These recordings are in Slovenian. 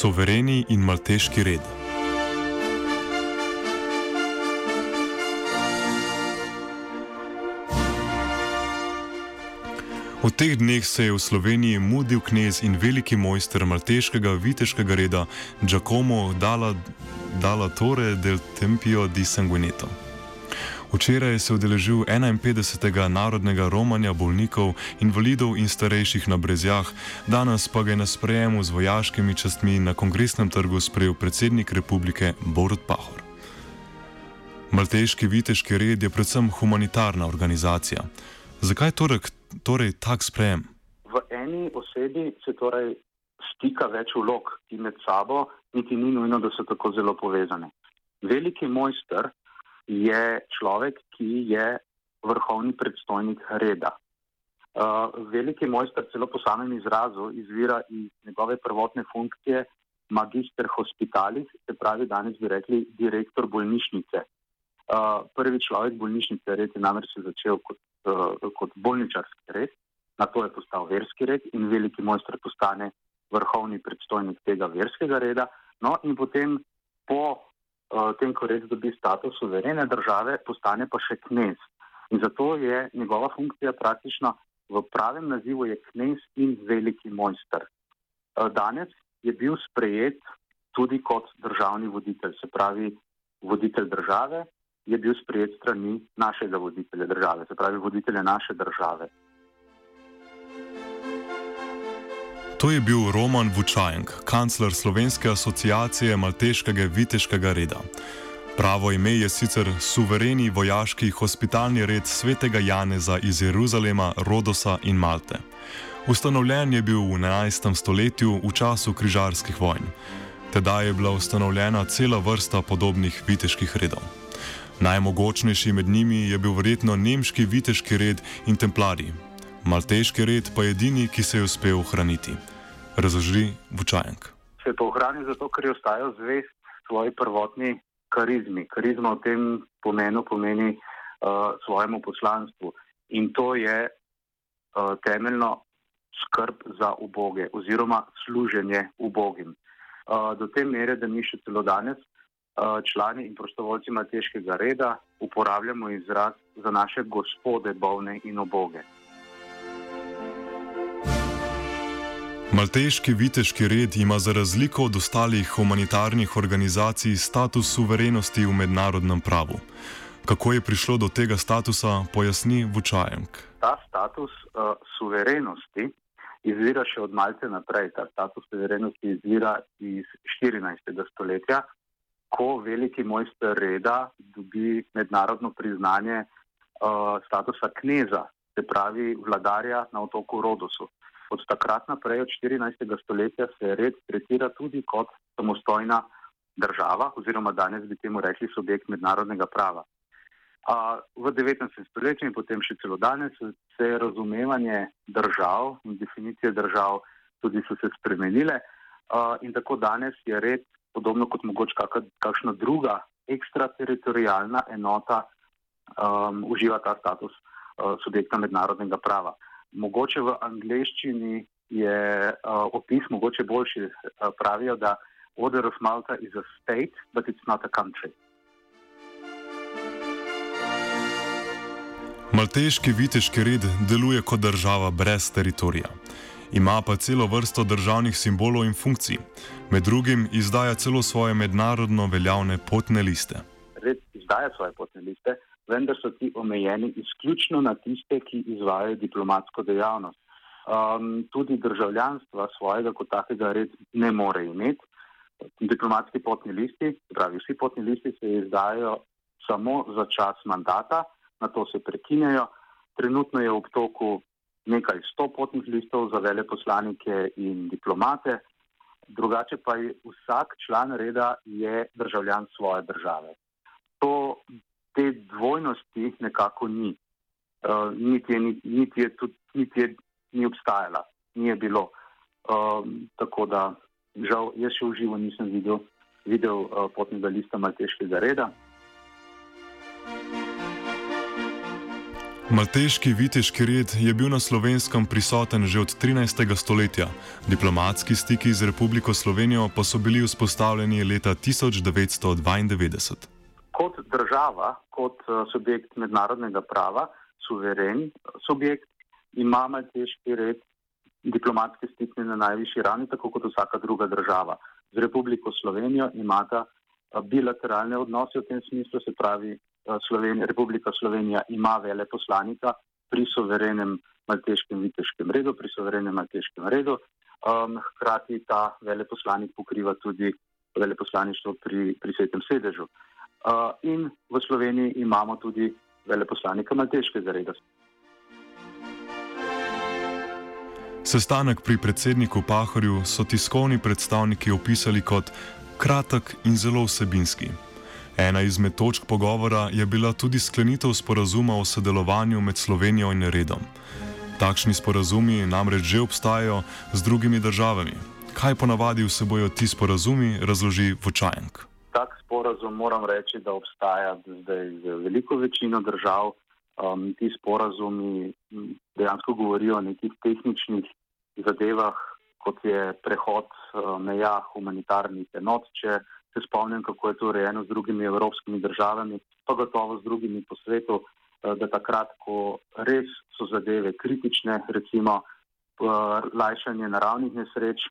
Sovereni in malteški red. V teh dneh se je v Sloveniji mudil knez in veliki mojster malteškega viteškega reda Giacomo Dalla, Dalla Torre del Tempio di Sanguineto. Včeraj se je udeležil 51. narodnega romanja bolnikov, invalidov in starejših na Brezjah, danes pa ga je na sprejemu z vojaškimi častmi na kongresnem trgu sprejel predsednik republike Borod Pahor. Malteški viteški red je predvsem humanitarna organizacija. Zakaj torej, torej tak sprejem? V eni osebi se torej stika več vlog, ki med sabo niti ni nujno, da so tako zelo povezane. Veliki mojster je človek, ki je vrhovni predstojnik reda. Uh, veliki mojster celo po samem izrazu izvira iz njegove prvotne funkcije magister hospitalis, se pravi danes bi rekli direktor bolnišnice. Uh, prvi človek bolnišnice red je namreč začel kot, uh, kot bolničarski red, na to je postal verski red in veliki mojster postane vrhovni predstojnik tega verskega reda. No in potem po tem, ko res dobi status suverene države, postane pa še knez. In zato je njegova funkcija praktično v pravem nazivu je knez in veliki mojster. Uh, danes je bil sprejet tudi kot državni voditelj, se pravi voditelj države je bil sprejet strani našega voditelja države, se pravi voditelja naše države. To je bil Roman Vučajenk, kancler Slovenske asociacije Malteškega viteškega reda. Pravo ime je sicer Suvereni vojaški hospitalni red svetega Janeza iz Jeruzalema, Rodosa in Malte. Ustanovljen je bil v 11. stoletju v času križarskih vojn. Tedaj je bila ustanovljena cela vrsta podobnih viteških redov. Najmogočnejši med njimi je bil verjetno nemški viteški red in templari. Malteški red pa je edini, ki se je uspel ohraniti razloži Vučajank. Se to ohrani zato, ker je ostajal zvest svoji prvotni karizmi. Karizma v tem pomenu pomeni uh, svojemu poslanstvu in to je uh, temeljno skrb za uboge oziroma služenje ubogim. Uh, do te mere, da mi še celo danes uh, člani in prostovoljci Mateškega reda uporabljamo izraz za naše gospode, bolne in uboge. Malteški viteški red ima za razliko od ostalih humanitarnih organizacij status suverenosti v mednarodnem pravu. Kako je prišlo do tega statusa, pojasni Vučajenk. Ta status uh, suverenosti izvira še od Malte naprej. Ta status suverenosti izvira iz 14. stoletja, ko veliki mojster reda dobi mednarodno priznanje uh, statusa kneza, se pravi vladarja na otoku Rodosu. Od takrat naprej, od 14. stoletja, se red tretira tudi kot samostojna država, oziroma danes bi temu rekli subjekt mednarodnega prava. A v 19. stoletju in potem še celo danes se je razumevanje držav in definicije držav tudi so se spremenile a, in tako danes je red, podobno kot mogoče kakšna druga ekstrateritorijalna enota, um, uživa ta status uh, subjekta mednarodnega prava mogoče v angleščini je uh, opis mogoče boljši. Uh, pravijo, da Order of Malta is a state, but it's not a country. Malteški viteški red deluje kot država brez teritorija. Ima pa celo vrsto državnih simbolov in funkcij. Med drugim izdaja celo svoje mednarodno veljavne potne liste. Red izdaja svoje potne liste, vendar so ti omejeni izključno na tiste, ki izvajajo diplomatsko dejavnost. Um, tudi državljanstva svojega kot takega red ne more imeti. Diplomatski potni listi, pravi vsi potni listi, se izdajo samo za čas mandata, na to se prekinjajo. Trenutno je v obtoku nekaj sto potnih listov za veleposlanike in diplomate, drugače pa je vsak član reda je državljan svoje države. To te dvojnosti nekako ni. Uh, niti, je, niti, je tudi, niti je ni obstajala, ni je bilo. Uh, tako da, žal, jaz še v živo nisem videl, videl uh, potnega lista Malteškega reda. Malteški viteški red je bil na slovenskem prisoten že od 13. stoletja, diplomatski stiki z Republiko Slovenijo pa so bili vzpostavljeni leta 1992. Kot država, kot eh, subjekt mednarodnega prava, suveren subjekt, ima malteški red diplomatske stike na najvišji ravni, tako kot vsaka druga država. Z Republiko Slovenijo imata eh, bilateralne odnose v tem smislu, se pravi, eh, Slovenija, Republika Slovenija ima veleposlanika pri soverenem malteškem viteškem redu, pri soverenem malteškem redu. Um, hkrati ta veleposlanik pokriva tudi veleposlaništvo pri, pri svetem sedežu. Uh, in v Sloveniji imamo tudi veleposlanika malteškega reda. Sestanek pri predsedniku Pahorju so tiskovni predstavniki opisali kot kratek in zelo vsebinski. Ena izmed točk pogovora je bila tudi sklenitev sporazuma o sodelovanju med Slovenijo in Redom. Takšni sporazumi namreč že obstajajo z drugimi državami. Kaj ponavadi vsebojo ti sporazumi, razloži Vočajenk. Tak sporazum moram reči, da obstaja zdaj z veliko večino držav. Um, ti sporazumi dejansko govorijo o nekih tehničnih zadevah, kot je prehod uh, meja humanitarnih enot, če se spomnim, kako je to urejeno z drugimi evropskimi državami, pa gotovo z drugimi po svetu, uh, da takrat, ko res so zadeve kritične, recimo uh, lajšanje naravnih nesreč,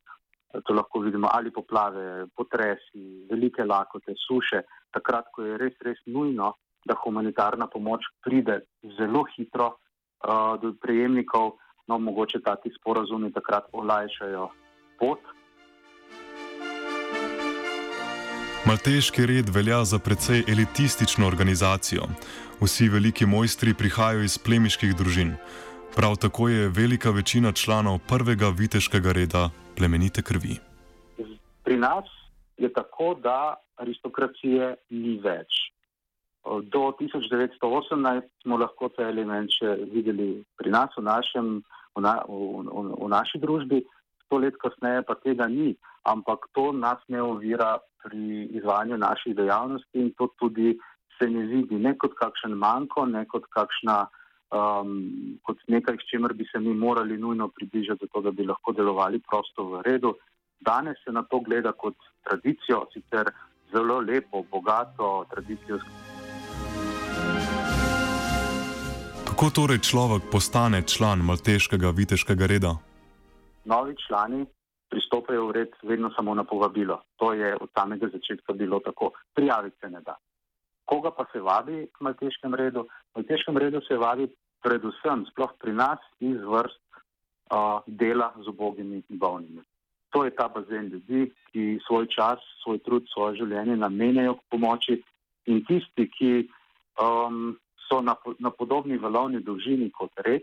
to lahko vidimo ali poplave, potresi, velike lakote, suše, takrat, ko je res, res nujno, da humanitarna pomoč pride zelo hitro uh, do prejemnikov, no mogoče taki sporazumi takrat olajšajo pot. Malteški red velja za precej elitistično organizacijo. Vsi veliki mojstri prihajajo iz plemiških družin. Prav tako je velika večina članov prvega viteškega reda plemenite krvi. Pri nas je tako, da aristokracije ni več. Do 1918 smo lahko ta element še videli pri nas, v, našem, v, na, v, v, v naši družbi, sto let kasneje pa tega ni, ampak to nas ne ovira pri izvajanju naših dejavnosti in to tudi se ne vidi ne kot kakšen manjko, ne kot, kakšna, um, kot nekaj, s čimer bi se mi morali nujno približati, zato da bi lahko delovali prosto v redu. Danes se na to gleda kot tradicijo, sicer zelo lepo, bogato tradicijo. Kako torej človek postane član malteškega viteškega reda? Novi člani pristopajo v red vedno samo na povabilo. To je od samega začetka bilo tako. Prijaviti se ne da. Koga pa se vabi k malteškem redu? V malteškem redu se vabi predvsem, sploh pri nas, iz vrst uh, dela z obogimi in bolnimi. To je ta bazen ljudi, ki svoj čas, svoj trud, svoje življenje namenjajo k pomoči in tisti, ki um, so na, na podobni valovni dolžini kot red,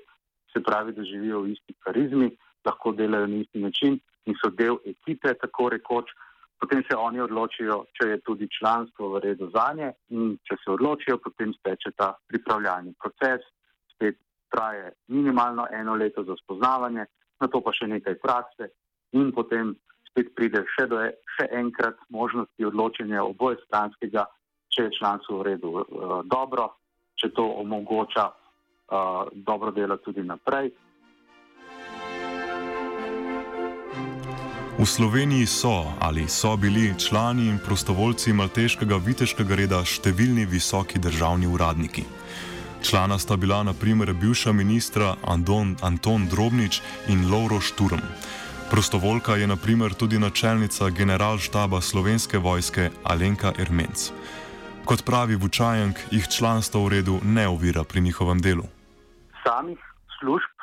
se pravi, da živijo v isti karizmi, lahko delajo na isti način in so del ekipe, tako rekoč. Potem se oni odločijo, če je tudi članstvo v redu za nje, in če se odločijo, potem steče ta pripravljalni proces, spet traje minimalno eno leto za spoznavanje, na to pa še nekaj prakse, in potem spet pride še do e, še enkrat možnosti odločanja oboje stranskega, če je članstvo v redu uh, dobro, če to omogoča uh, dobro delo tudi naprej. V Sloveniji so ali so bili člani in prostovoljci Malteškega viteškega reda številni visoki državni uradniki. Člana sta bila naprimer bivša ministra Anton, Anton Drobnič in Lauro Šturm. Prostovoljka je naprimer tudi načelnica generalštaba slovenske vojske Alenka Ermenc. Kot pravi Vučajank, jih članstvo v redu ne ovira pri njihovem delu. Samih služb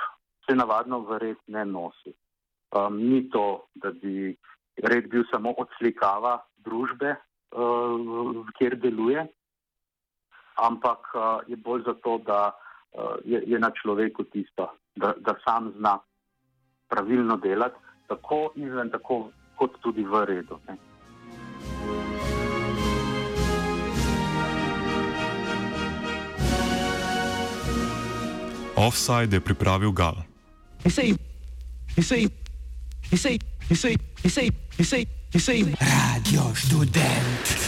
se navadno v red ne nosi. Um, ni to, da bi red bil samo odslikava družbe, uh, kjer deluje, ampak uh, je bolj zato, da uh, je, je na človeku tisto, da, da sam zna pravilno delati, tako izven, tako kot tudi v redu. Ne. Offside je pripravil Gal. jisai, jisai, jisai, jisai. Radio student.